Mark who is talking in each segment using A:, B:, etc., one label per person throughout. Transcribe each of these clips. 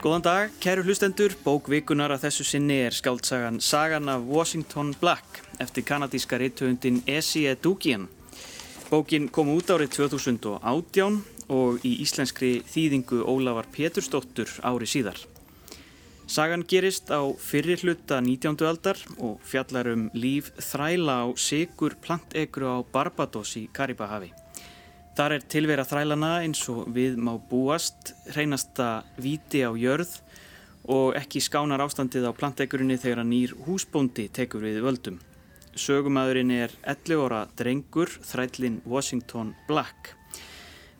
A: Góðan dag, kæru hlustendur, bókvikunar að þessu sinni er skaldsagan Sagan af Washington Black eftir kanadíska reittöfundin Essie Edugian. Bókin kom út árið 2018 og í íslenskri þýðingu Ólafar Petursdóttur ári síðar. Sagan gerist á fyrri hluta 19. aldar og fjallar um líf þræla á sigur plantegru á Barbados í Karibahavi. Þar er tilvera þrælana eins og við má búast, hreinasta viti á jörð og ekki skánar ástandið á plantegurinni þegar nýr húsbóndi tekur við völdum. Sögumæðurinn er 11 óra drengur, þrælinn Washington Black.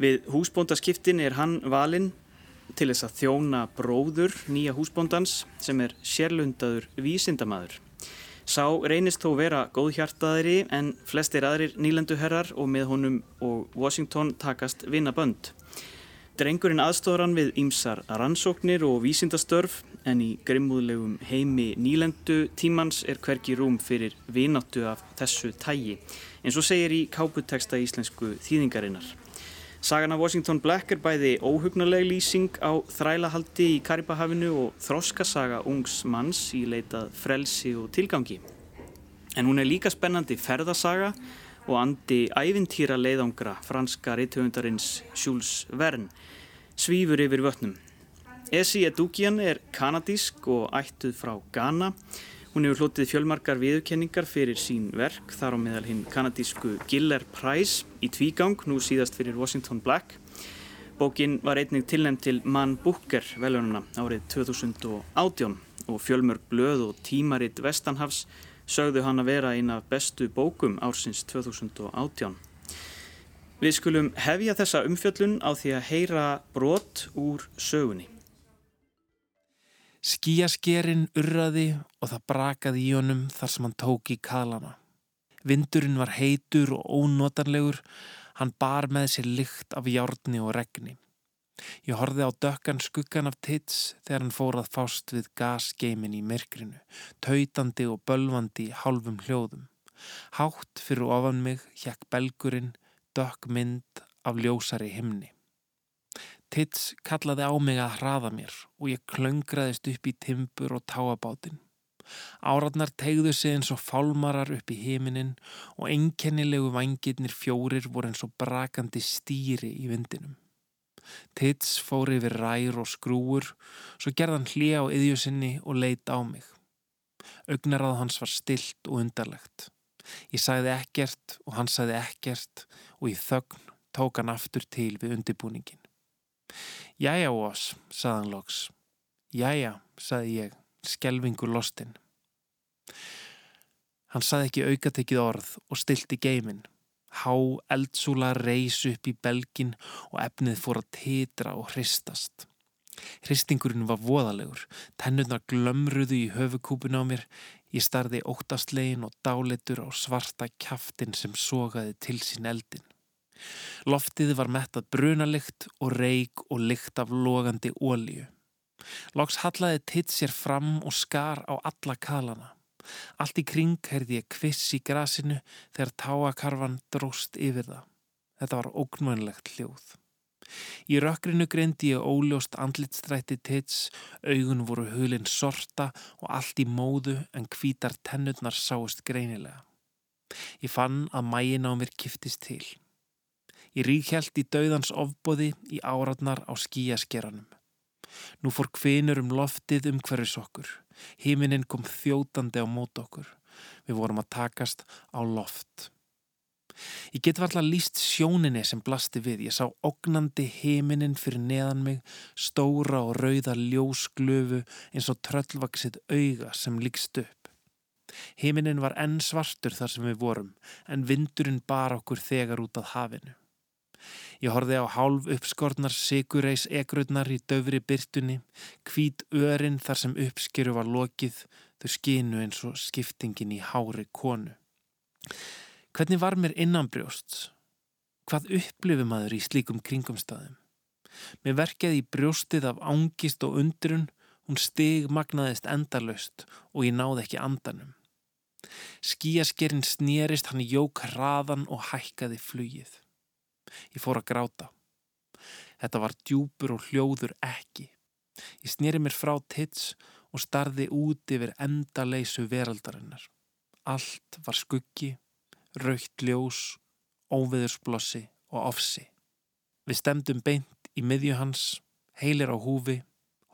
A: Við húsbóndaskiptin er hann valinn til þess að þjóna bróður nýja húsbóndans sem er sérlundaður vísindamæður. Sá reynist þó vera góðhjartaðri en flestir aðrir nýlenduherrar og með honum og Washington takast vinnabönd. Drengurinn aðstóðar hann við ýmsar rannsóknir og vísindastörf en í grimmúðlegum heimi nýlendu tímans er hverki rúm fyrir vináttu af þessu tægi eins og segir í káputeksta íslensku þýðingarinnar. Sagan af Washington Black er bæði óhugnuleg lýsing á þrælahaldi í Karibahafinu og þroskasaga ungs manns í leitað frelsi og tilgangi. En hún er líka spennandi ferðasaga og andi ævintýra leiðangra franska reytöfundarins Jules Verne svífur yfir vötnum. Essie Edugian er kanadísk og ættuð frá Ghana Hún hefur hlotið fjölmarkar viðurkenningar fyrir sín verk þar á meðal hinn kanadísku Giller Prize í tvígang, nú síðast fyrir Washington Black. Bókin var einnig tilnæmt til Man Booker veljónuna árið 2018 og fjölmörg blöð og tímaritt Vestanhafs sögðu hann að vera eina bestu bókum ársins 2018. Við skulum hefja þessa umfjöllun á því að heyra brot úr sögunni.
B: Skíaskerinn urraði og það brakaði í honum þar sem hann tók í kalana. Vindurinn var heitur og ónotanlegur, hann bar með sér lykt af járni og regni. Ég horfið á dökkan skuggan af tits þegar hann fór að fást við gasgeimin í myrkrinu, tautandi og bölvandi hálfum hljóðum. Hátt fyrir ofan mig hjekk belgurinn dökk mynd af ljósari himni. Tits kallaði á mig að hraða mér og ég klöngraðist upp í timbur og táabátinn. Áratnar tegðu sig eins og fálmarar upp í heiminin og einkennilegu vangirnir fjórir voru eins og brakandi stýri í vindinum. Tits fór yfir rær og skrúur, svo gerðan hlýja á yðjusinni og leita á mig. Ögnarað hans var stilt og undarlegt. Ég sagði ekkert og hann sagði ekkert og í þögn tók hann aftur til við undibúningin. Jæja, Ós, saðan loks. Jæja, saði ég, skelvingur lostinn. Hann saði ekki aukatekið orð og stilti geimin. Há eldsúla reys upp í belgin og efnið fór að titra og hristast. Hristingurinn var voðalegur, tennurnar glömruðu í höfukúpun á mér, ég starði óttastlegin og dálitur á svarta kjaftin sem sogaði til sín eldin. Loftið var mettað brunalikt og reik og likt af logandi ólíu. Lóks hallaði titt sér fram og skar á alla kalana. Allt í kring herði ég kviss í grasinu þegar táakarfan dróst yfir það. Þetta var ógnmönlegt hljóð. Í rökkrinu greindi ég óljóst andlitstrætti tits, augun voru hulinn sorta og allt í móðu en hvítar tennurnar sáist greinilega. Ég fann að mægin á mér kiftist til. Ég ríkjælt í dauðans ofbóði í áratnar á skíaskeranum. Nú fór kvinur um loftið um hverjus okkur. Híminin kom þjótandi á mót okkur. Við vorum að takast á loft. Ég get varla líst sjóninni sem blasti við. Ég sá ognandi heiminin fyrir neðan mig, stóra og rauða ljósglöfu eins og tröllvaksitt auga sem líkst upp. Heiminin var enn svartur þar sem við vorum, en vindurinn bar okkur þegar út af hafinu. Ég horfi á hálf uppskortnar sigureis egrurnar í döfri byrtunni, hvít örin þar sem uppskeru var lokið, þau skinu eins og skiptingin í hári konu. Hvernig var mér innanbrjósts? Hvað upplifum aður í slíkum kringumstæðum? Mér verkeði í brjóstið af ángist og undrun, hún stig magnaðist endalöst og ég náði ekki andanum. Skíaskerinn snýrist hann í jók hraðan og hækkaði flugið. Ég fór að gráta. Þetta var djúpur og hljóður ekki. Ég snýri mér frá tits og starði út yfir endaleysu veraldarinnar. Allt var skuggi, raukt ljós, óveðursblossi og ofsi. Við stemdum beint í miðju hans, heilir á húfi,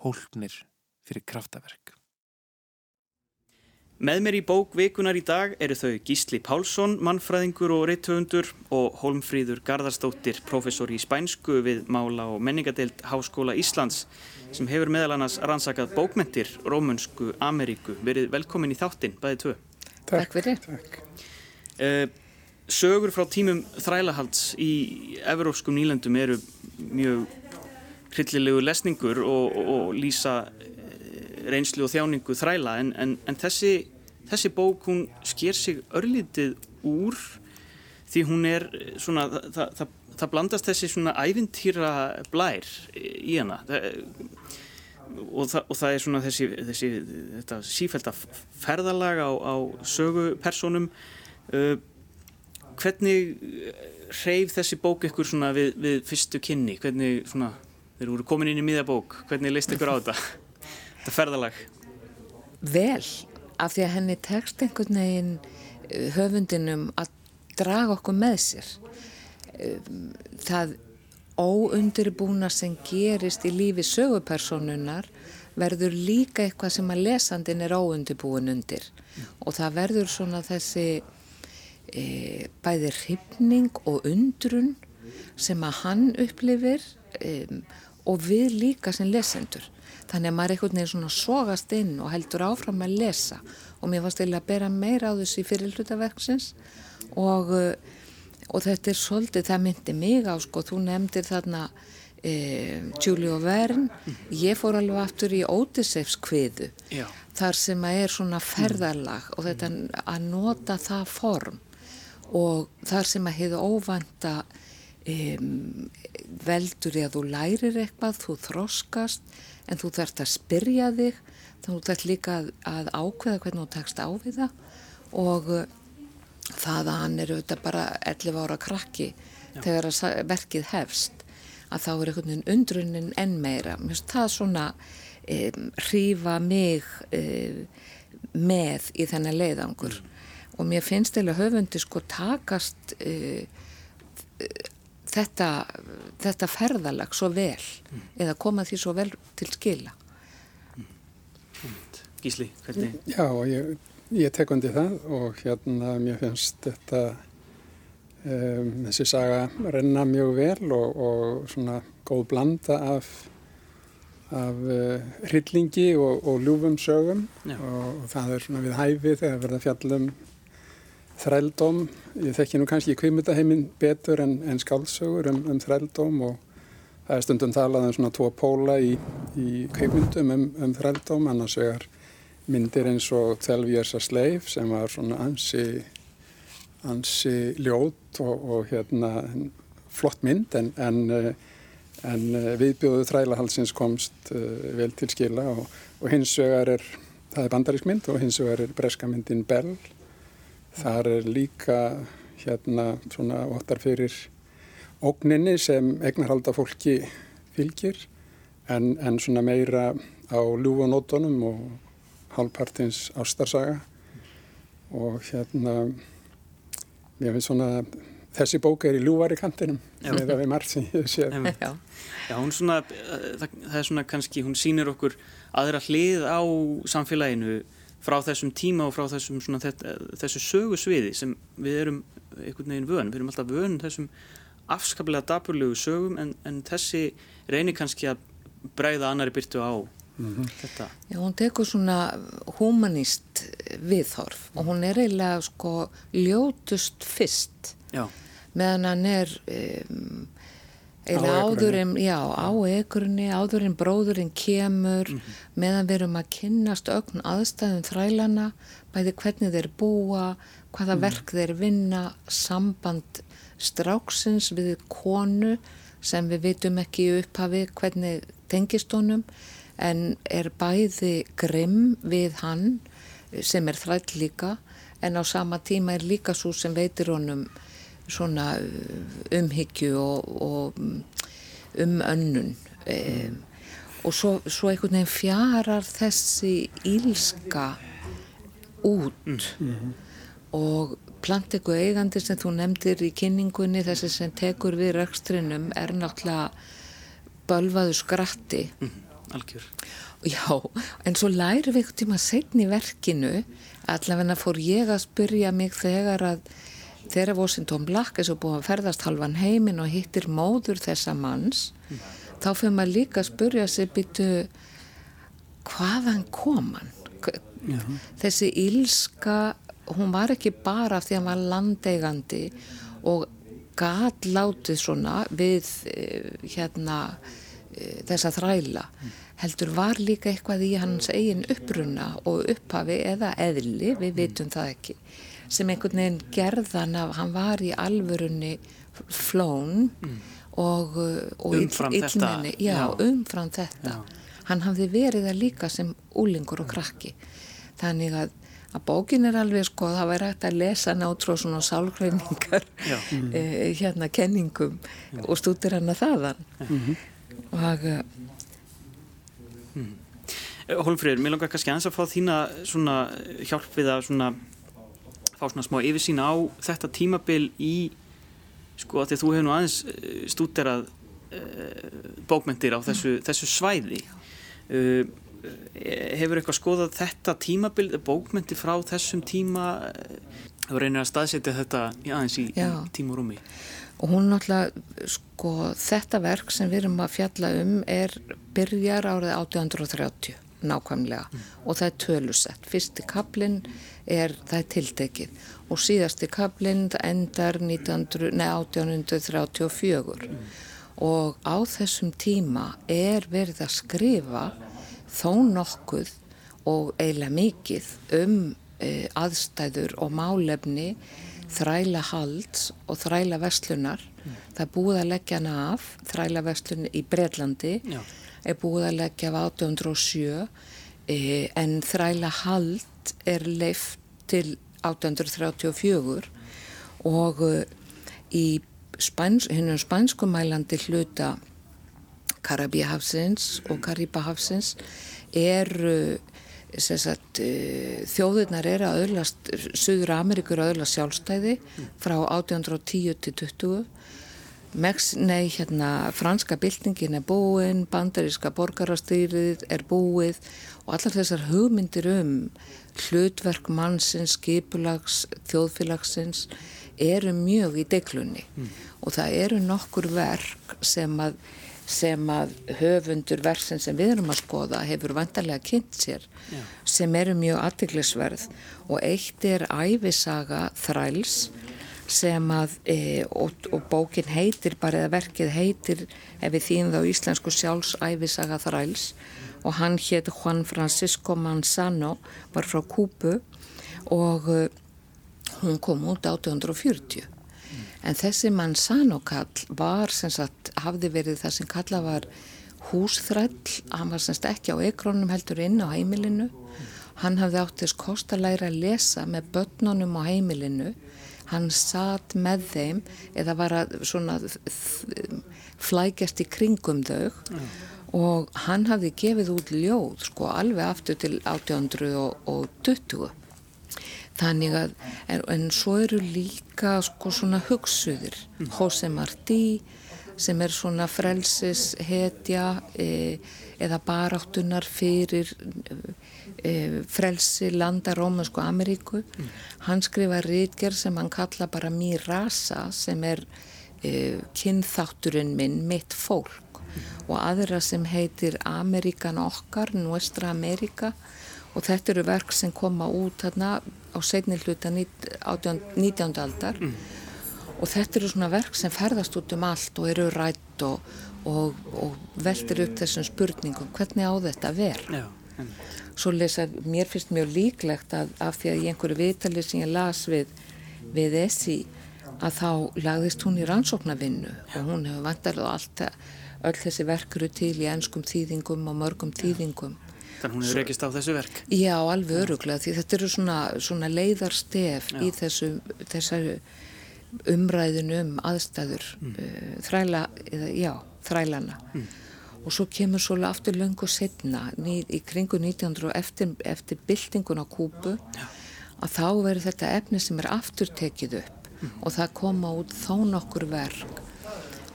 B: hólpnir fyrir kraftaverk.
A: Með mér í bók vikunar í dag eru þau Gísli Pálsson, mannfræðingur og reitthöfundur og Holmfríður Garðarstóttir, professor í spænsku við Mála og menningadeild Háskóla Íslands sem hefur meðal annars rannsakað bókmentir Rómunsku Ameríku. Verið velkomin í þáttinn, bæðið tvö.
C: Takk fyrir. Takk.
A: Uh, sögur frá tímum þrælahalds í evrópskum nýlandum eru mjög hryllilegu lesningur og, og lýsa reynslu og þjáningu þræla en, en, en þessi, þessi bók hún sker sig örlítið úr því hún er svona, það, það, það blandast þessi svona ævintýra blær í hana. Það, og, það, og það er svona þessi, þessi sífælda ferðalag á, á sögupersonum uh, hvernig hreyf þessi bók ykkur svona við, við fyrstu kynni? Hvernig svona, þeir eru komin inn í miða bók. Hvernig leist ykkur á þetta? þetta ferðalag?
C: Vel, af því að henni tekst einhvern veginn eh, höfundinum að draga okkur með sér. Eh, það óundirbúna sem gerist í lífi sögupersonunar verður líka eitthvað sem að lesandin er óundirbúin undir og það verður svona þessi e, bæði hrifning og undrun sem að hann upplifir e, og við líka sem lesendur þannig að maður einhvern veginn svona sogast inn og heldur áfram að lesa. Og mér varst eða að bera meira á þessu í fyrirlutaverksins og, uh, og þetta er svolítið, það myndi mig á sko, þú nefndir þarna e, Julie Verne, ég fór alveg aftur í Ódisefs kviðu þar sem að er svona ferðarlag og þetta að nota það form. Og þar sem að hefðu óvanda um, veldur ég að þú lærir eitthvað, þú þroskast en þú þarfst að spyrja þig þú þarfst líka að, að ákveða hvernig þú tekst á við það og uh, það að hann er auðvitað bara 11 ára krakki Já. þegar verkið hefst að þá er einhvern veginn undrunin enn meira mér finnst það svona um, hrífa mig um, með í þennan leiðangur mm. og mér finnst eða höfundi sko takast uh, þetta, þetta ferðalag svo vel mm. eða koma því svo vel til skila
A: mm. Gísli, hvernig?
D: Já, ég, ég tek undi það og hérna mér finnst þetta um, þessi saga renna mjög vel og, og svona góð blanda af af uh, hryllingi og, og ljúfum sögum og, og það er svona við hæfi þegar verða fjallum þrældóm. Ég þekki nú kannski kvímyndaheimin betur en, en skálsögur um, um þrældóm og það er stundum talað um svona tvo póla í, í kvímyndum um, um þrældóm, annars vegar myndir eins og Þelvíjarsa sleif sem var svona ansi, ansi ljót og, og hérna flott mynd en, en, en viðbjóðu þrælahalsins komst uh, vel til skila og, og hins vegar er, það er bandarísk mynd og hins vegar er breska myndin Bell Þar er líka hérna svona óttar fyrir ógninni sem egnarhalda fólki fylgir en, en svona meira á ljúfanótonum og halvpartins ástarsaga. Og hérna ég finnst svona þessi bók er í ljúvari kantinum með að við margt sem ég sé
A: Já, Já hún svona það, það er svona kannski, hún sýnir okkur aðra hlið á samfélaginu frá þessum tíma og frá þessum svona, þetta, þessu sögusviði sem við erum einhvern veginn vön, við erum alltaf vön þessum afskaplega dapurlegu sögum en, en þessi reynir kannski að bræða annari byrtu á mm -hmm. þetta.
C: Já, hún tekur svona humanist viðhorf og hún er eiginlega sko ljótust fyrst
A: Já.
C: meðan hann er um, eða áðurinn, já, á ekkurni áðurinn bróðurinn kemur mm -hmm. meðan við erum að kynnast ögn aðstæðum þrælana bæði hvernig þeir búa hvaða mm. verk þeir vinna samband stráksins við konu sem við vitum ekki upphafi hvernig tengist honum en er bæði grimm við hann sem er þræll líka en á sama tíma er líka svo sem veitir honum svona umhyggju og, og um önnun um, og svo, svo einhvern veginn fjarar þessi ílska út. Og planteku eigandi sem þú nefndir í kynningunni þessi sem tekur við rekstrinum er náttúrulega bölvaðu skratti.
A: Algjör.
C: Já, en svo læri við eitthvað tíma setni verkinu, allavegna fór ég að spyrja mig þegar að þegar Washington Black er svo búin að ferðast halvan heiminn og hittir móður þessa manns, þá fyrir maður líka að spyrja sig byttu hvaðan kom hann?
D: Já.
C: Þessi ílska, hún var ekki bara því að hann var landeigandi og gat látið svona við eh, hérna eh, þessa þræla heldur var líka eitthvað í hans eigin uppruna og upphafi eða eðli, við vitum það ekki sem einhvern veginn gerðan af hann var í alvörunni flón og, uh, og
A: Umfram
C: ill-
A: þetta,
C: já,
A: já.
C: umfram þetta. Hann hafði verið það líka sem úlingur og krakki. Þannig að, að bókin er alveg sko það væri hægt að lesa nátt frá svona sálgreiningar
A: Já.
C: eh, hérna kenningum og stútir hann að þaðan og eh,
A: Hólmfreyður, mér langar kannski aðeins að fá þína svona hjálp við að svona fá svona smá yfirsýn á þetta tímabil í sko að því að þú hefur nú aðeins eh, stúderað uh, bókmentir á þessu, þessu svæði. Uh, hefur eitthvað skoðað þetta tímabil, bókmentir frá þessum tíma og reynir að staðsetja þetta í aðeins í,
C: Já.
A: tíma og rúmi
C: og hún náttúrulega sko þetta verk sem við erum að fjalla um er byrjar árið 1830 nákvæmlega. Og það er tölusett. Fyrsti kaplinn er það er tiltekið. Og síðasti kaplinn endar 1900, nei, 1834 og á þessum tíma er verið að skrifa þó nokkuð og eiginlega mikið um e, aðstæður og málefni þræla halds og þræla vestlunar. Það er búið að leggja hana af, þræla vestlun í Breitlandi,
A: Já.
C: Er búið að leggja af 1807 e, en þræla hald er leift til 1834 og e, í spæns, hinnum spænskumælandi hluta Karabíhafsins og Karibahafsins eru sagt, eh, þjóðirnar eru að öðlast, Suður Ameríkur að öðlast sjálfstæði frá 1810 til 20. Mex, nei, hérna, franska byltingin er búin, bandaríska borgarastýrið er búið og allar þessar hugmyndir um hlutverk mannsins, skipulags, þjóðfélagsins eru mjög í deglunni. Og það eru nokkur verk sem að sem að höfundur versin sem við erum að skoða hefur vantarlega kynnt sér
A: Já.
C: sem eru mjög aðtiklisverð og eitt er æfisaga þræls sem að e, og, og bókin heitir bara eða verkið heitir ef við þýðum þá íslensku sjálfsæfisaga þræls. Og hann hétt Juan Francisco Manzano var frá Kúpu og e, hún kom út 1840 en þessi Manzano kall var sem sagt, hafði verið það sem kalla var húsþræll, hann var semst ekki á ekrónum heldur inn á heimilinu. Hann hafði átt þess kost að læra að lesa með börnunum á heimilinu hann satt með þeim eða var að svona flækjast í kringum þau og hann hafði gefið út ljóð sko alveg aftur til 1820 Þannig að, en, en svo eru líka sko svona hugsuðir, Jose Martí sem er svona frelsis hetja e, eða baráttunar fyrir e, frelsi landa Rómansku Ameríku. Hann skrifa rítgerð sem hann kalla bara Mirasa sem er e, kynþátturinn minn, mitt fólk og aðra sem heitir Amerikan okkar, Nuestra Amerika og þetta eru verk sem koma út þarna á seinni hluta 19. aldar og þetta eru svona verk sem ferðast út um allt og eru rætt og, og, og veltir upp þessum spurningum. Hvernig á þetta að
A: en,
C: svo lesa, mér finnst mjög líklegt að af því að í einhverju vitali sem ég las við, við Essi að þá lagðist hún í rannsóknarvinnu og hún hefur vantarlega allt öll þessi verk eru til í ennskum þýðingum og mörgum þýðingum.
A: Þannig hún hefur rekist á þessu verk?
C: Já, alveg öruglega því þetta eru svona, svona leiðarstef
A: Já.
C: í þessu, þessari umræðinu um aðstæður
A: Mm.
C: uh, þræla, eða, já, þrælana og svo kemur svolítið aftur löngu setna ný, í kringu 1900 og eftir, eftir byltingun á kúpu Já. að þá verður þetta efni sem er aftur tekið upp mm. og það koma út þó nokkur verk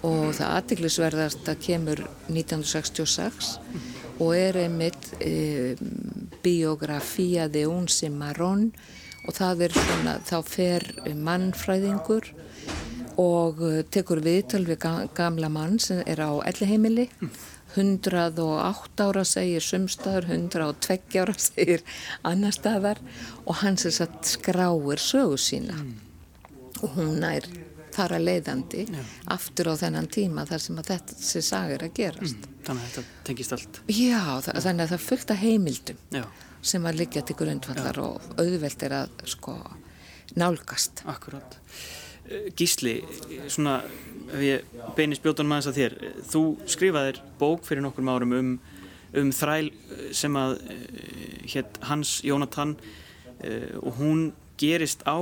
C: og það aðtiklisverðast að kemur 1966 mm. og er einmitt e, biografía de un cimarrón og það er svona, þá fer mannfræðingur og tekur viðtal við gamla mann sem er á elliheimili mm. 108 ára segir sumstaður, 102 ára segir annar staðar og hans er satt skráir sögu sína mm. og hún er þar að leiðandi Já. aftur á þennan tíma þar sem að þetta sé sagir að gerast. Mm.
A: Þannig að þetta tengist allt.
C: Já, Já. þannig að það fylgta heimildum Já. Sem að liggja til grundvallar og auðvelt er að sko nálgast.
A: Akkurát. Eh, Gísli, svona ef ég beinir spjótanum aðeins að þér þú skrifaðir bók fyrir nokkur árum um, um þræl sem að eh, hétt Hans Jónatan uh, og hún gerist á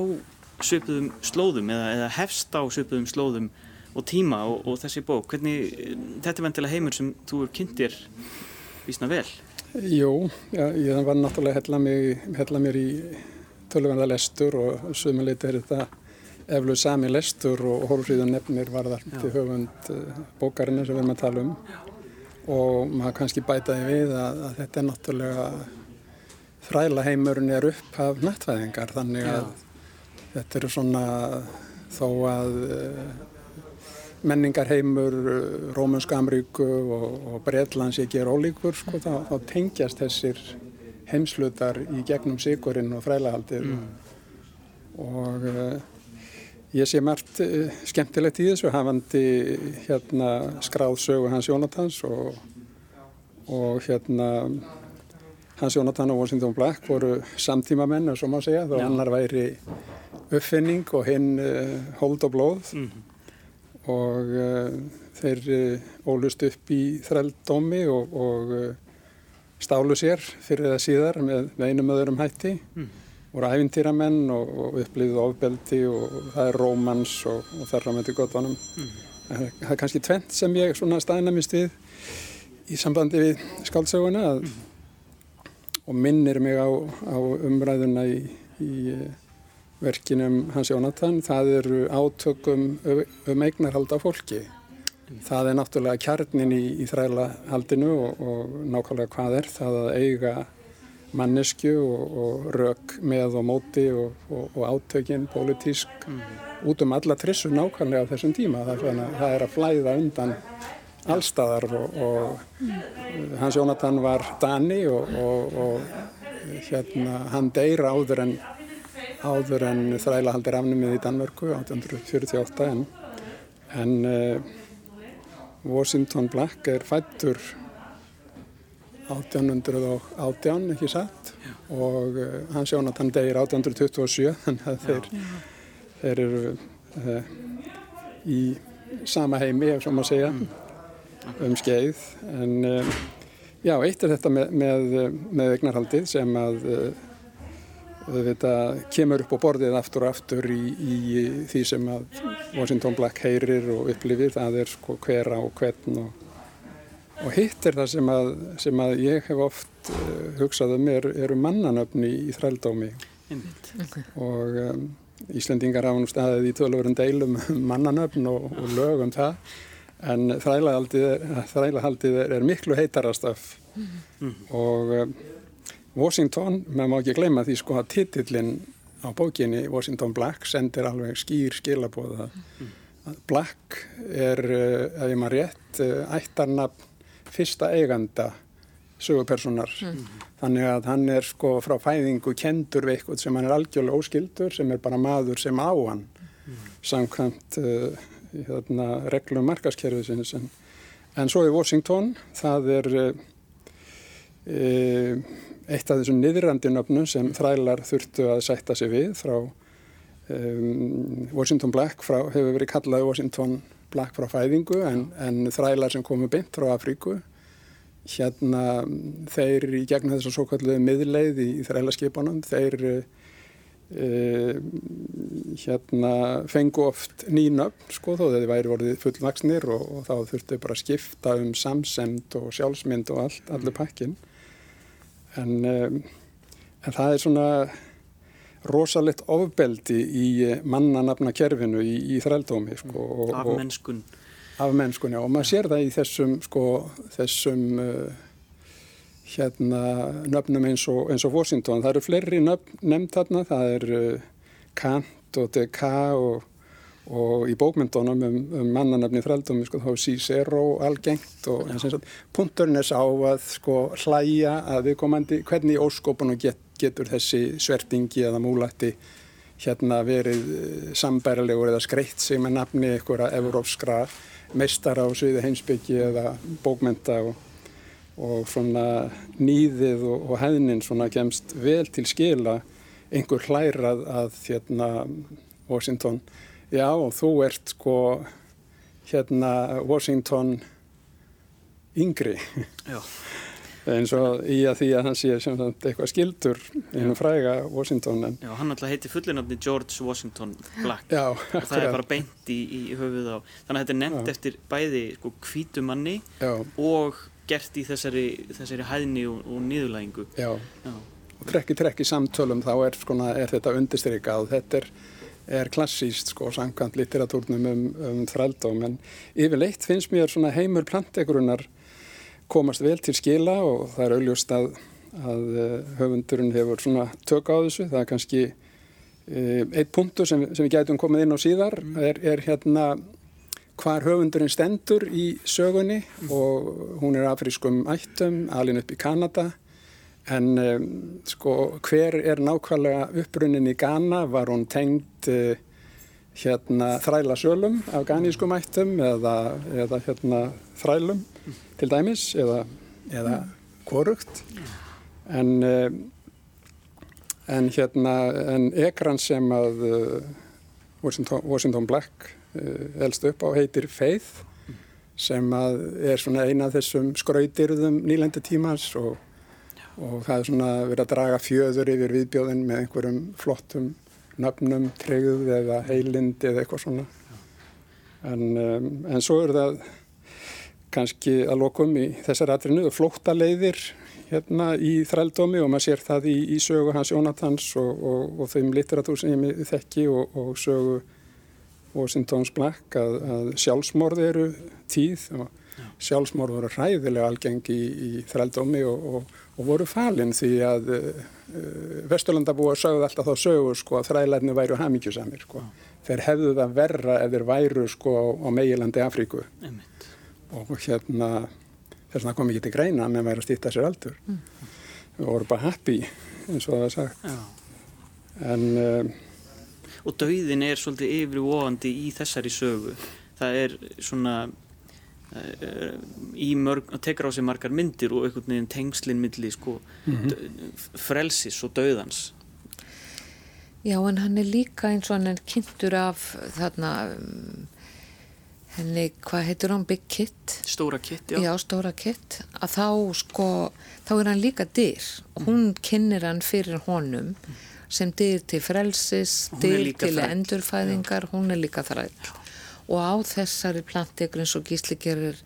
A: söpuðum slóðum eða, eða hefst á söpuðum slóðum og tíma og, og þessi bók hvernig, þetta er vendilega heimur sem þú er kynntir vísna vel
D: Jú, já, ég var náttúrulega mig, hella mér í tölvönda lestur og sömuleiti er þetta eflu sami lestur og Hólfríðun nefnir varðar til höfund eh, bókarinn sem við erum að tala um Já. og maður kannski bætaði við að, að þetta er náttúrulega þræla heimurinn er upp af nættfæðingar þannig að Já. þetta eru svona þó að uh, menningarheimur uh, Rómunska Amríku og, og Breitlands ekki er ólíkur sko, þá, þá tengjast þessir heimslutar í gegnum sigurinn og þrælahaldið mm. og uh, Ég sé margt uh, skemmtilegt í þessu hafandi hérna skráðsögu Hans Jónatans og, og hérna Hans Jónatan og Washington Black voru samtíma menn, svo má segja, þó annar væri uppfinning og hinn uh, hold og blóð mm -hmm. Og uh, þeir ólust upp í þrældómi og, og stálu sér fyrir það síðar með, með einum öðrum hætti. Mm voru æfintýramenn og, og upplýðuð ofbeldi og, og það er rómans og, þarra með til gottvanum. Mm. Það er kannski tvent sem ég staðinamist við í sambandi við skáldsöguna mm. og minnir mig á, á umræðuna í, í eh, verkinum Hans Jónatan. Það eru átökum um eignarhald á fólki. Það er náttúrulega kjarnin í, í þrælahaldinu og nákvæmlega hvað er það að eiga mannesku og, og rauk með og móti og, og, og átökinn pólitísk mm. út um alla trissu nákvæmlega á þessum tíma. Það, það er að flæða undan allstaðar og mm. Hans Jónatan var Dani og hérna hann deyr áður en, áður en þrælahaldir afnumið í Danmörku 1848 en, en uh, Washington Black er fættur 1818 ekki satt Já. og uh, hans Jónatan degir 1827 þannig að þeir, þeir eru uh, í sama heimi ef svo má segja mm. um skeið en uh, já, eitt er þetta með, með, með eignarhaldið sem að þetta kemur upp á borðið aftur og aftur í, í því sem að Washington Black heyrir og upplifir það er sko hver á hvern og Og hitt er það sem að, sem að ég hef oft uh, hugsað um er, eru mannanöfni í þrældómi okay. og um, Íslendingar á staðið í tölvörun deilum um mannanöfn og, og lög um það en þrælahaldið er, er, er miklu heitarast af mm -hmm. og Washington, maður má ekki gleyma því sko að titillin á bókinni Washington Black sendir alveg skýr skilabóða mm. Black er, uh, ef ég maður rétt, uh, ættarnafn fyrsta eiganda sögupersonar mm. þannig að hann er sko frá fæðingu kendur við eitthvað sem hann er algjörlega óskildur sem er bara maður sem á hann mm. samkvæmt uh, hérna, reglum markaskerfisins en, en svo í Washington það er uh, eitt af þessum niðrandinöfnum sem þrælar þurftu að sætta sig við frá um, Washington Black frá, hefur verið kallað Washington Black frá fæðingu en, en þrælar sem komu beint frá Afríku hérna þeir í gegnum þess að svo kalluðu miðleið í, í þrælaskipunum þeir e, hérna fengu oft nýnöfn sko þó þið væri vorið fullvaksnir og, og þá þurftu bara að skipta um samsemd og sjálfsmynd og allt, allur pakkin en, um, en það er svona rosalegt ofbeldi í mannanafna kerfinu í, í þrældómi sko,
A: og, af mennskun
D: af mennskun, já, og maður sér það í þessum sko, þessum uh, hérna nöfnum eins og, eins og Washington. Það eru fleiri nöfn nefnt þarna, það er uh, Kant og Descartes og, og í bókmyndunum um, um mannanöfni þrældum, sko, þá er Cicero algengt og punkturinn er sá að sko hlæja að við komandi, hvernig óskopunum get, getur þessi svertingi eða múlætti hérna verið uh, sambærilegur eða skreitt sig með nafni einhverja európskra meistara á sviði heimsbyggi eða bókmynda og og svona nýðið og, og hefnin svona kemst vel til skila einhver hlærað að hérna Washington já og þú ert sko hérna Washington yngri eins og í að því að hann sé eitthvað skildur einu fræga Washington en...
A: Já, hann alltaf heiti fullinafni George Washington Black
D: Já,
A: og það er bara beint í, í höfuð á þannig að þetta er nefnt Já. eftir bæði sko kvítumanni og gert í þessari, þessari hæðni og, og niðurlægingu.
D: Já. Já, og trekki trekki samtölum þá er, skona, er þetta undirstrykað. Þetta er, er klassíst sko, samkvæmt litteratúrnum um, um þrældóm, en yfirleitt finnst mér svona heimur plantegurunar komast vel til skila og það er auðljóst að, að eh, höfundurinn hefur svona tök á þessu. Það er kannski e, eitt punktur sem, sem við gætum komið inn á síðar, mm. er, er hérna hvar höfundurinn stendur í sögunni og hún er afrískum ættum, alin upp í Kanada en um, sko hver er nákvæmlega upprunnin í Ghana, var hún tengd uh, hérna þræla sölum af ghanískum ættum eða, eða hérna þrælum mm. til dæmis eða, eða korugt en uh, en hérna en ekran sem að uh, Washington, Washington Black Eh, elst upp á heitir Faith sem er svona eina af þessum skrautirðum nýlendu tímans og, og það er svona verið að draga fjöður yfir viðbjóðin með einhverjum flottum nöfnum, treyð eða heilind eða eitthvað svona. En, um, en svo er það kannski að lokum í þessar atrinu flótta leiðir hérna í þrældómi og maður sér það í, í sögu hans Jónatans og, og, og þeim litteratúr sem ég þekki og sögu Washingtons Black að, að sjálfsmorð eru tíð og Já. sjálfsmorð voru hræðilega algengi í, í þrældómi og, og, og voru falinn því að uh, Vesturlandabúa sögðu alltaf þá sögu sko að þræðlarni væru hamingjusamir sko. Þeir hefðu það verra ef þeir væru sko á, meilandi Afríku
A: Einmitt.
D: og hérna þess vegna kom ekki til greina að með væri að stýta sér aldur. Mm. Við vorum bara happy eins og það var sagt. Já. En uh,
A: og dauðin er svolítið yfirvofandi í þessari sögu það er svona mörg, að tekra á sig margar myndir og einhvern veginn tengslinn milli sko, mm -hmm. frelsis og dauðans.
C: Já en hann er líka eins og hann er kynntur af þarna um, henni, hvað heitur hann, Big Kit
A: Stóra Kit, já.
C: Já, Stóra Kit, að þá sko þá er hann líka dyr. Hún kynnir hann fyrir honum sem dyr til frelsis, dyr til þrætt. endurfæðingar, Já. hún er líka þrætt. Og á þessari plantegur eins og gísli gerir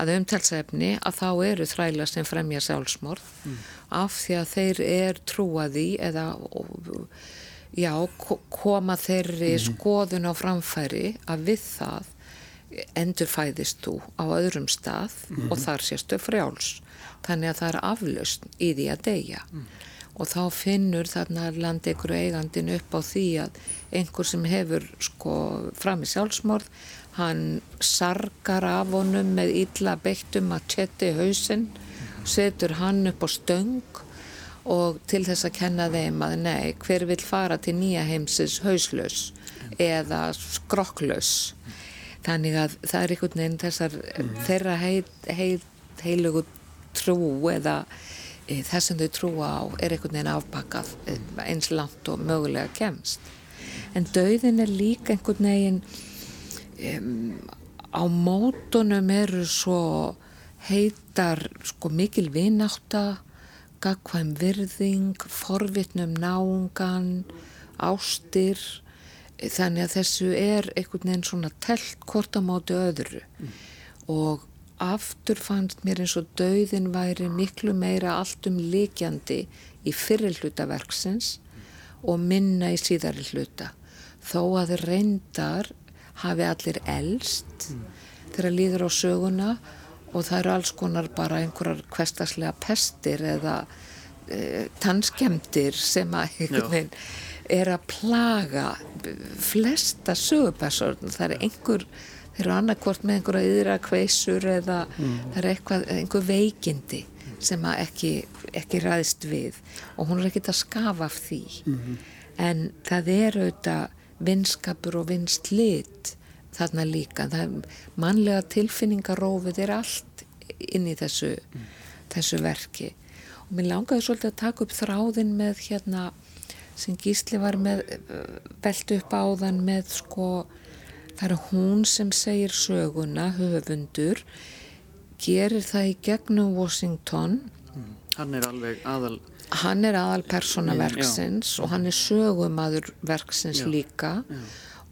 C: að umtalsefni að þá eru þræla sem fremja sjálfsmorð mm. af því að þeir er trúaði eða já, koma þeirri mm. skoðun á framfæri að við það endurfæðist þú á öðrum stað mm. og þar sérstu frjáls. Þannig að það er aflaust í því að deyja. Og þá finnur þarna landegur eigandin upp á því að einhver sem hefur sko fram í sjálfsmorð hann sargar af honum með illa beittum að tjetti hausinn setur hann upp á stöng og til þess að kenna þeim að nei, hver vil fara til nýja heimsins hauslaus eða skrokklaus þannig að það er einhvern veginn þessar mm. þeirra heil, heil, heilugu trú eða það sem þau trúa á er einhvern veginn afbakað eh, eins langt og mögulega kemst. En dauðin er líka einhvern veginn um, á mótunum eru svo heitar sko mikil vináta gagkvæm virðing forvitnum náungan ástir. Þannig að þessu er einhvern veginn svona telt móti öðru. Og aftur fannst mér eins og dauðin væri miklu meira allt um líkjandi í fyrir hlutaverksins og minna í síðari hluta. Þó að reyndar hafi allir elst þegar líður á söguna og það eru alls konar bara einhverjar kvestaslega pestir eða e, tannskemdir sem að einhvern veginn er að plaga flesta sögupersonum það er einhver eru annarkvort með einhverja yðra kveisur eða mm. það er eitthvað, einhver veikindi sem að ekki, ekki ræðist við og hún er ekkit að skafa af því mm -hmm. en það er auðvitað vinskapur og vinstlit þarna líka það, mannlega tilfinningarófið er allt inn í þessu, mm. þessu verki og mér langaði svolítið að taka upp þráðin með hérna sem Gísli var með velt upp áðan með sko það er hún sem segir söguna höfundur gerir það í gegnum Washington
A: mm. hann er alveg aðal
C: hann er aðal persóna verksins já. og hann er sögumadur verksins já. líka já.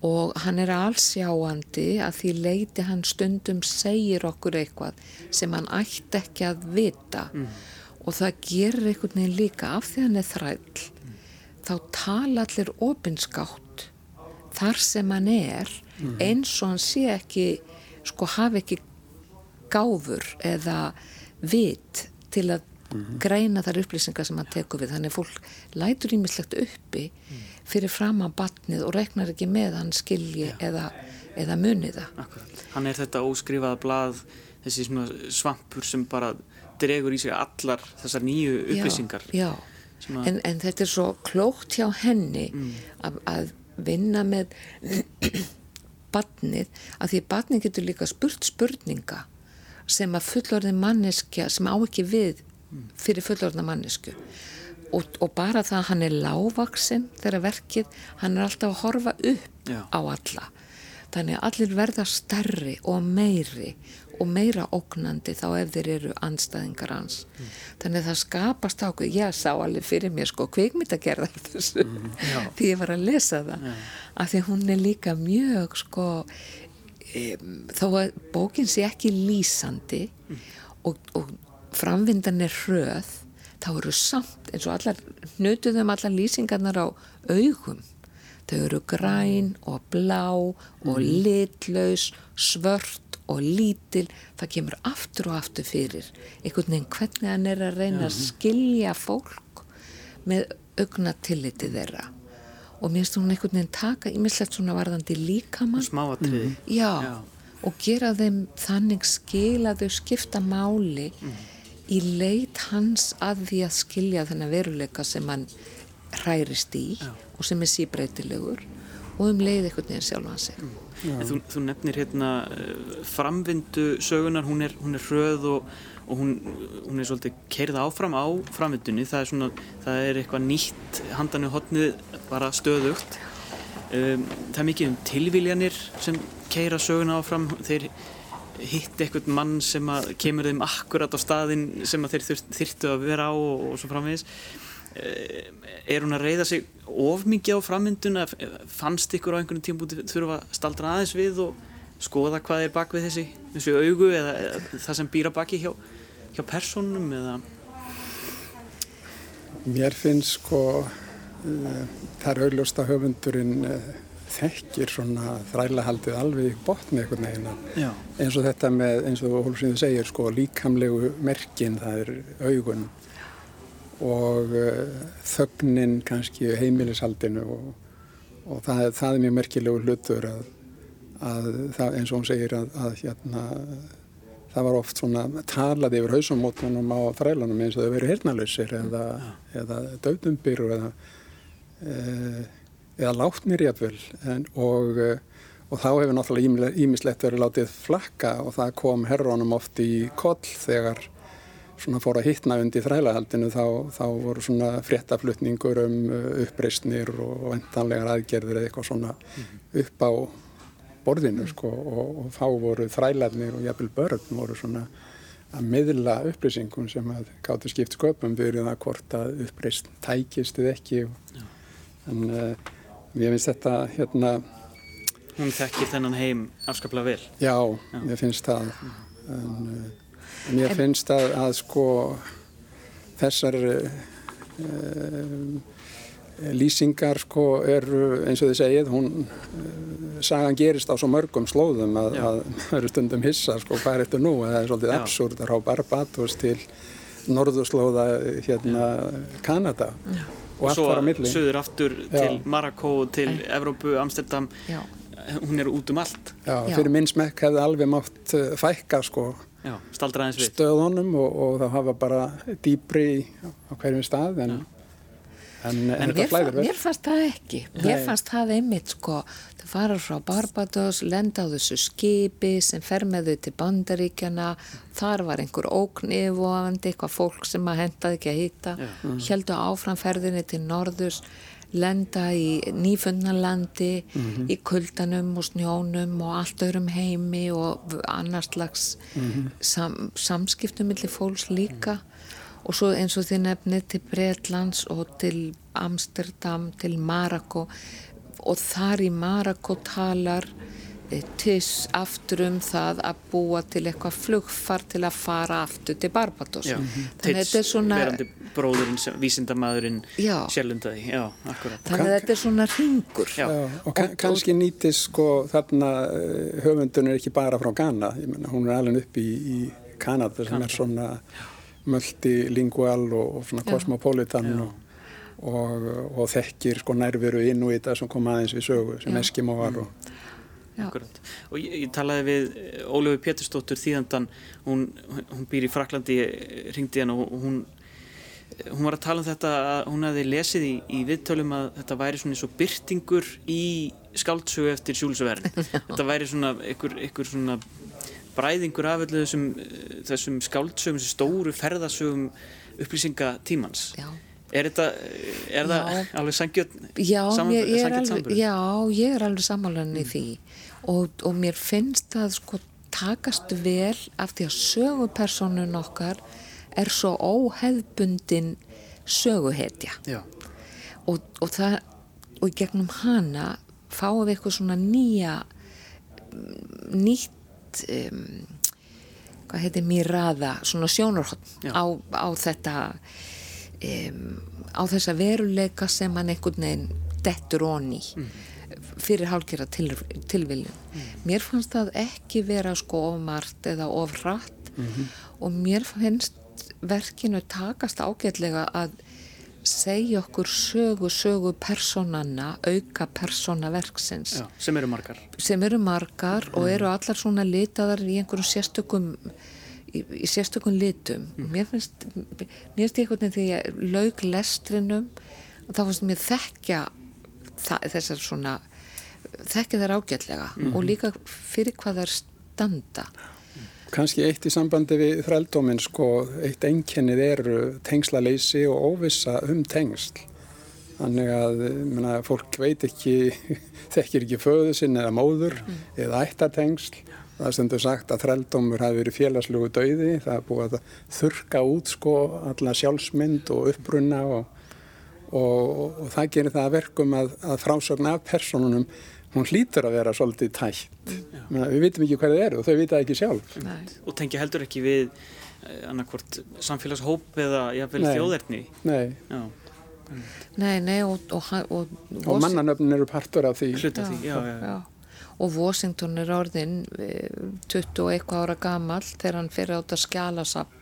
C: og hann er allsjáandi að því leiti hann stundum segir okkur eitthvað sem hann ætti ekki að vita mm. og það gerir einhvern veginn líka af því hann er þræll mm. þá tala allir opinskátt þar sem hann er eins og hann sé ekki sko hafi ekki gáfur eða vit til að mm -hmm. greina þar upplýsingar sem hann tekur við þannig að fólk lætur ímislegt uppi fyrir fram á batnið og reknar ekki með hann skilji eða, eða muniða
A: Hann er þetta óskrifaða blað þessi svampur sem bara dregur í sig allar þessar nýju upplýsingar
C: Já, já. En, en þetta er svo klókt hjá henni mm. að, að vinna með batnið að því batnið getur líka spurt spurninga sem að fullorðin manneskja sem á ekki við fyrir fullorðna mannesku og, og bara það að hann er lágvaksin þegar verkið, hann er alltaf að horfa upp Já. á alla þannig að allir verða stærri og meiri og meira ógnandi þá ef þeir eru anstæðingar hans mm. þannig að það skapast ákveð ég sá alveg fyrir mér sko kvikmynd að gera þessu mm. því ég var að lesa það yeah. af því hún er líka mjög sko um, þó að bókin sé ekki lýsandi mm. og, og framvindan er hröð þá eru samt eins og allar nötuðum allar lýsingarnar á augum þau eru græn og blá og mm. litlaus svört og lítil það kemur aftur og aftur fyrir einhvern veginn hvernig hann er að reyna að skilja fólk með augnatilliti þeirra og mér finnst hún einhvern veginn taka ímislegt svona varðandi líkamann
A: smáatriði mm.
C: já, já, og gera þeim þannig skil að þau skipta máli mm. í leit hans að því að skilja þennan veruleika sem hann hærist í já. og sem er síbreytilegur og um leið einhvern veginn sjálf hans mm.
A: Þú, þú nefnir hérna eh, framvindu sögunar, hún er, hún er hröð og og hún, hún er svolítið kerða áfram á framvindunni. Það er svona, það er eitthvað nýtt handanu hotnið bara stöðugt. Um, það er mikið um tilvíljanir sem keira söguna áfram. Þeir hitt eitthvað mann sem kemur þeim akkurat á staðin sem þeir þyrtu að vera á og, og svo framvegis er hún að reyða sig of mikið á framvinduna fannst ykkur á einhvern tímbúti þurfa að staldra aðeins við og skoða hvað er bak við þessi, þessi augu eða, eða það sem býra baki hjá hjá personum eða?
D: Mér finnst sko uh, það er auðljósta höfundurinn uh, þekkir svona þrælahaldið alveg í botni eitthvað neginn eins og þetta með, eins og Hólfsvíður segir sko líkamlegu merkin það er augun og uh, þögnin kannski heimilishaldinu og, og það, það er mjög merkilegu hlutur að, að það, eins og hún segir að, að hérna það var oft svona talað yfir hausumótunum á þrælunum eins og þau verið hirnalösir eða, eða döðumbir eða, e, eða látnir jafnvel. Og, og þá hefur náttúrulega ímislegt verið látið flakka og það kom herrónum oft í koll þegar svona fór að hittna undir þrælahaldinu þá, þá voru svona fréttaflutningur um uppreysnir og endanlegar aðgerðir eða eitthvað svona mhm. upp á borðinu sko, og, og þá voru þrælarnir og jafnvel börn voru svona að miðla upplýsingum sem að gáttu skipt sköpum fyrir það hvort að uppreist tækist eða ekki en, uh, mér finnst þetta hérna,
A: Hún þekkir þennan heim afskaplega vel.
D: já, mér finnst það. En, uh, mér finnst að, að sko þessar uh, lýsingar sko eru eins og þið segið, hún uh, sagan gerist á svo mörgum slóðum að,
A: Já.
D: að maður er stundum hissa sko hvað er þetta nú, það er svolítið
A: Já.
D: absúrt að rá Barbados til norðurslóða hérna Kanada og allt
A: svo
D: var á milli.
A: söður aftur
D: Já.
A: til Marrakó, til Evrópu, Amsterdam.
C: Já,
A: Hún er út um allt.
D: Já,
C: Já.
D: fyrir minn smekk hefði alveg mátt fækka sko
A: Já, staldra aðeins við.
D: stöðunum og, og það hafa bara dýbri á hverjum stað en, en, en þetta flæðir vel.
C: mér fannst það ekki. Mér fannst það einmitt sko þau fara frá Barbados, lenda á þessu skipi sem fer með þau til Bandaríkjana þar var einhver ókn yfirvofandi, eitthvað fólk sem að hentaði ekki að hýta heldu áframferðinni til norðurs lenda í nýfunnalandi í kuldanum og snjónum og allt öðrum heimi og annars slags sam, samskiptum millir fólks líka. Og svo eins og þið nefnið til Bretlands og til Amsterdam, til Marokko. Og þar í Marokko talar eh, Tiss aftur um það að búa til eitthvað flugfar til að fara aftur til Barbados
A: Já,
C: þetta er svona
A: verandi bróðurinn, sem- vísindamaðurinn
C: Já.
A: akkurat.
C: þannig að þetta er svona ringur
A: Já.
D: Já, og kann, kannski nýtist sko þarna uh, höfundun er ekki bara frá Ghana, menna hún er alveg upp í, í Kanada sem er svona multilingual og, og svona kosmopolitan og, og, og þekkir sko nærveru inn í þetta sem kom aðeins við sögu sem
C: Já.
D: Eskimóar og.
A: Og ég, ég talaði við eh, Ólöfu Pétursdóttur þýðandan, hún, hún býr í Fraklandi, ringdi hann og hún, hún var að tala um þetta að hún hefði lesið í, í viðtölum að þetta væri svona eins og byrtingur í skáldsögu eftir sjúlsverðin. þetta væri svona einhver, einhver svona bræðingur af öllu þessum, eh, þessum skáldsögum, þessum stóru ferðasögum upplýsingatímans.
C: Já.
A: Er þetta, er það
C: Já.
A: alveg sangjörn,
C: Já, ég, er alveg, já, ég er alveg sammálan í því og, og mér finnst það sko takast vel af því að sögupersonun okkar er svo óheðbundin söguhetja. Og, og það og gegnum hana fáum við eitthvað svona nýja mm, nýtt um, hvað heitir mýraða svona sjónarhótt á, á þetta um, á þessa veruleika sem hann einhvern veginn dettur onni fyrir hálfgerða til, tilviljun. Mér fannst það ekki vera sko of margt eða of rætt og mér finnst verkinu takast ágætlega að segja okkur sögu, sögu personanna, auka persona verksins.
A: Já, sem eru margar.
C: sem eru margar og eru allar svona litaðar í einhverjum sérstökum í, í sérstökum litum. Mér finnst mér finnst ég veginn því ég lauk lestrinum og þá fannst mér þekkja þessar svona þekkja þær ágætlega og líka fyrir hvað þær standa
D: Kanski eitt í sambandi við þrældóminn sko, eitt einkennið eru tengslaleysi og óvissa um tengsl. Þannig að mena, fólk veit ekki, þekkir ekki föðu sinn eða móður eða ættartengsl. Það stundur sagt að þrældómur hafi verið félagslegu dauði. Það er búið að þurka út sko alla sjálfsmynd og uppbrunna og, og, og það gerir það að verkum að, að frásögn af personunum hún hlýtur að vera svolítið tætt. Mena, við vitum ekki hvað það eru og þau vita ekki sjálf.
C: Nei.
A: og tengja heldur ekki við eh, annarkvort samfélagshóp eða jafnvel þjóðerni
D: Nei.
A: já,
C: Nei, nei og, og, og,
D: Og mannanöfnin eru partur af því.
A: hluta því já, já, já.
C: Já. Og Washington er orðin eh, 20 og eitthvað ára gamall þegar hann fyrir átt að skjala sapn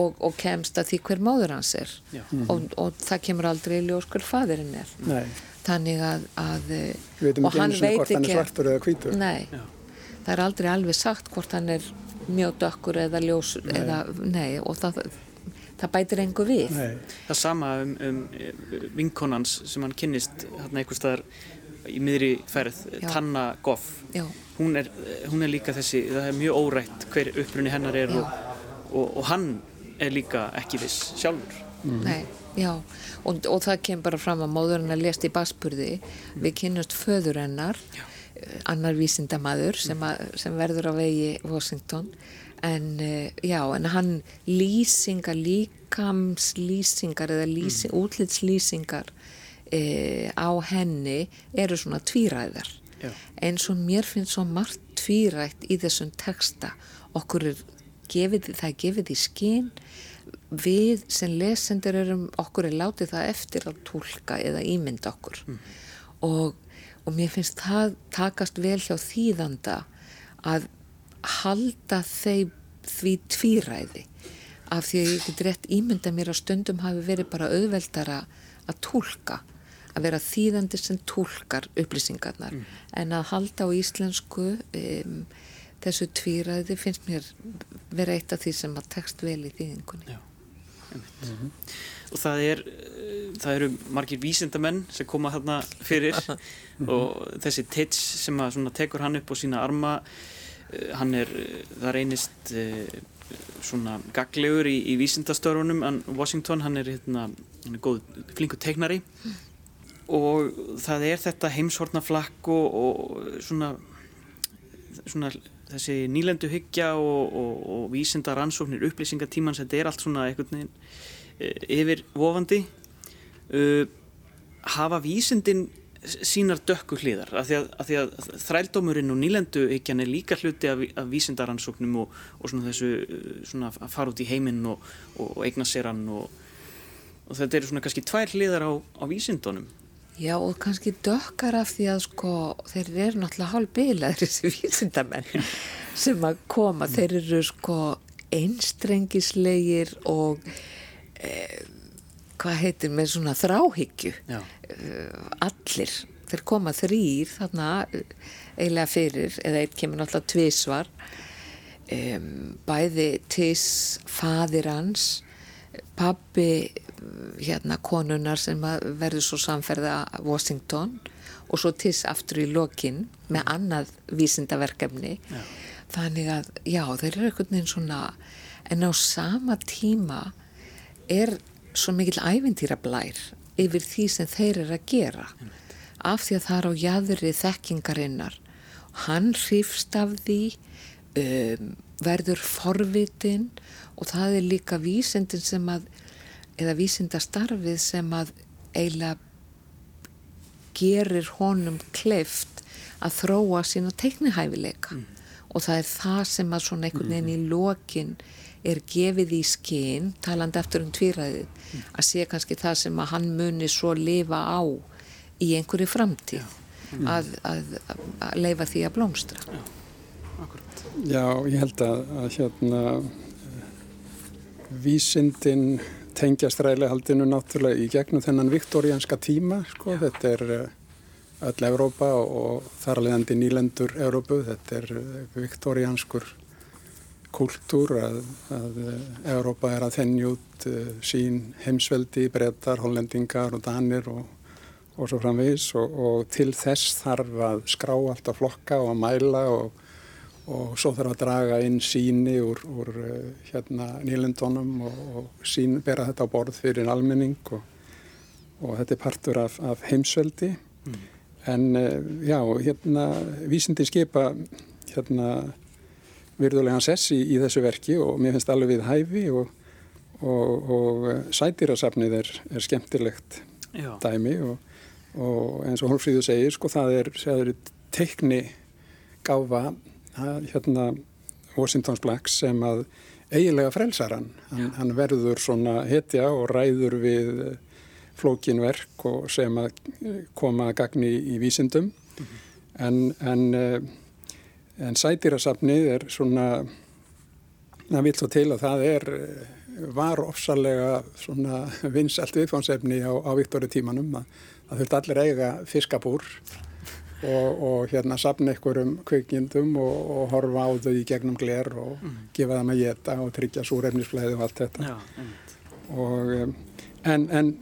C: og, og kemst að því hver móður hans er
A: Já.
C: og, og það kemur aldrei í ljós hver fadirinn er.
D: Nei,
C: Þannig að, að eh, og hann veit
D: hvort hann er
C: ekki-
D: svartur eða hvítur.
C: Nei,
A: Já.
C: það er aldrei alveg sagt hvort hann er mjög dökkur eða ljós eða, nei, og það, það bætir engu við.
D: Nei.
A: það sama um, um eh, vinkonans sem hann kynnist hérna einhver staðar í miðri ferð,
C: Já.
A: Tanna Goff
C: Já,
A: hún er, hún er líka þessi það er mjög órætt hver upprunni hennar er og, og, og hann er líka ekki viss sjálfur
C: nei, já. Og, og það kemur bara fram að móður hennar lest í baspurði, við kynnumst föður hennar eh, annar vísindamaður sem, að, sem verður á vegi Washington. En eh, já, en hann lýsingar, líkamslýsingar eða lýsi, útlitslýsingar e, á henni eru svona tvíræðar.
A: Já.
C: eins og mér finnst svo margt tvírætt í þessum texta. Okkur er gefið, það er gefið í skinn við sem lesendur erum okkur er látið það eftir að tólka eða ímynda okkur. Og, og mér finnst það takast vel hjá þýðanda að halda þeim því tvíræði af því að ég get rétt ímynda mér að stundum hafi verið bara auðveldara að tólka að vera þýðandi sem tólkar upplýsingarnar. En að halda á íslensku um, þessu tvíræði finnst mér vera eitt af því sem að tekst vel í þýðingunni.
A: Já, einmitt. Og það, er, eh, það eru margir vísindamenn sem koma þarna fyrir. Og þessi Tits sem að tekur hann upp á sína arma, eh, hann er, það reynist eh, svona gaglegur í, í vísindastörfunum, en Washington, hann er, hérna, hann er góð, flinkur teiknari. Og það er þetta heimshornaflakk og, og svona, svona þessi nýlendu hyggja og, og, og vísinda rannsóknir upplýsingatímans, þetta er allt svona einhvern veginn eh, yfir vofandi. Uh, hafa vísindin sínar dökku hliðar? Af því að, að, því að þrældómurinn og nýlendu hyggjan er líka hluti af, af vísindarannsóknum og, og svona þessu uh, svona að fara út í heiminn og, eigna sér hann og þetta eru svona kannski tvær hliðar á, á vísindunum
C: Já og kannski dökkar af því að sko þeir eru náttúrulega hálf bilaður þessi vísindamenn sem að koma, þeir eru sko einstrengislegir og eh, hvað heitir með svona þráhyggju. Uh, allir, þeir koma þrýr þarna uh, eiginlega fyrir eða einn kemur náttúrulega tvísvar um, bæði Tiss, fadir hans pabbi hérna konunar sem verður svo samferða Washington og svo Tiss aftur í lokin með annað vísindaverkefni.
A: Já.
C: þannig að já þeir eru einhvern veginn svona en á sama tíma er svo mikil ævintýra blær yfir því sem þeir eru að gera. Af því að það er á jæðri þekkingarinnar hann hrifst af því um, verður forvitin og það er líka vísindin sem að eða vísindastarfið sem að eiginlega gerir honum kleift að þróa sína teiknihæfileika. Og það er það sem að svona einhvern veginn í lokin er gefið í skinn, talandi eftir um tvíræðið, að sé kannski það sem að hann muni svo lifa á í einhverju framtíð. Að, að, að leifa því að blómstra.
A: Akkurat.
D: Já, ég held að, að hérna vísindin tengjast ræðilegahaldinu náttúrulega í gegnum þennan viktorianska tíma, sko, þetta er eh, öll Evrópa og, og þar alvegandi nýlendur Evrópu, þetta er eh, viktorianskur kultúr að, að eh, Evrópa er að þennja út sín heimsveldi, brettar, hollendingar og danir og, og svo framvegis. Og, og til þess þarf að skrá alltaf flokka og að mæla og og svo þarf að draga inn síni úr, úr uh, hérna nýlendunum og, og sín, bera þetta á borð fyrir almenning og, og þetta er partur af, af heimsveldi en uh, já, hérna vísindi skipa hérna virðulegan sess í, í þessu verki og mér finnst alveg við hæfi og, og sætýrasafnið er, er skemmtilegt
A: Já.
D: dæmi og eins og Hólfríður segir, sko, það er, er teikni gáfa hérna Washingtons Black sem að eiginlega frelsar hann. hann. Hann verður svona hetja og ræður við flókinverk og sem að koma að gagni í vísindum en, en, en sætýrasafnið er svona það vil svo til að það er var ofsalega svona vinsalt viðfánsefni á, á Viktori tímanum að það þurft allir eiga fiskabúr og, og hérna sapna einhverjum kveikjendum og, og horfa á þau í gegnum gler og mm. gefa það með geta og tryggja súrefnisflæði og allt þetta.
A: Já,
D: og, en, en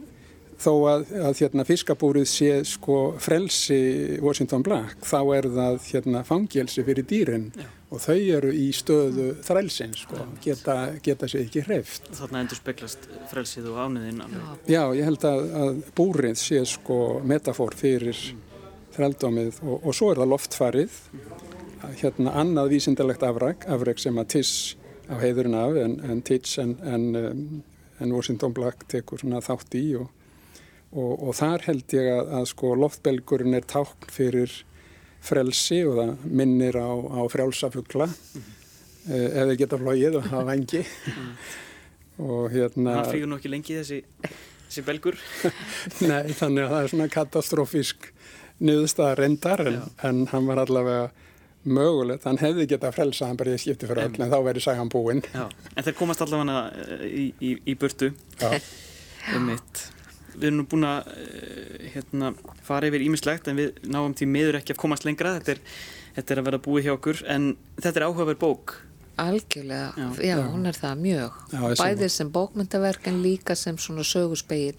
D: þó að, að hérna, fiskabúrið sé sko frelsi Washington Black þá er það hérna, fangelsi fyrir dýrin
A: Já.
D: og þau eru í stöðu þrælsins sko, geta, geta sér ekki hreift.
A: Þarna endur speklast frelsið og ániðinn.
D: Já, ég held að, að búrið sé sko metafor fyrir mm þrældómið og, og svo er það loftfarið hérna annað vísindalegt afreg, afreg sem að Tiss á heiðurinn af en, en Tiss en, en, en Washington Black tekur svona þátt í og, og, og þar held ég að, að sko loftbelgurinn er tákn fyrir frelsi og það minnir á, á frjálsafugla mm -hmm. ef þeir geta flóið og hafa vengi
A: og hérna hann flýgur nú ekki lengi þessi, þessi belgur
D: nei þannig að það er svona katastrófisk niðurstaða reyndar en, en hann var allavega mögulegt, hann hefði getað frelsað hann bara í skipti fyrir öll en þá verið sagan búinn
A: En þeir komast allavega í, í, í burtu. Um mitt við erum nú búin að eh, hérna, fara yfir ímislegt en við náum til miður ekki að komast lengra. Þetta er, þetta er að vera búið hjá okkur en þetta er áhugaverð bók.
C: Algjörlega, já, já, já. hún er það mjög. Já, bæðið sem bókmyndaverk en líka sem svona söguspeil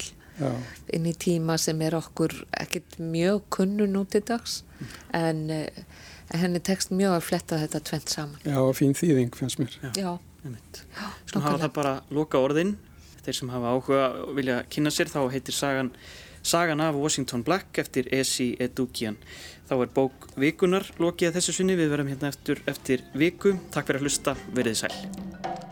C: inn í tíma sem er okkur ekkert mjög kunnun út í dags en, en henni tekst mjög að fletta þetta tvent saman
D: Já, fín þýðing fannst mér
C: Já,
A: Svona hafa það bara loka orðin þeir sem hafa áhuga og vilja kynna sér þá heitir sagan Sagan af Washington Black eftir Esi Edukian. Þá er bók vikunar lokið þessu sunni. Við verum hérna eftir, eftir viku. Takk fyrir að hlusta. Verðið sæl.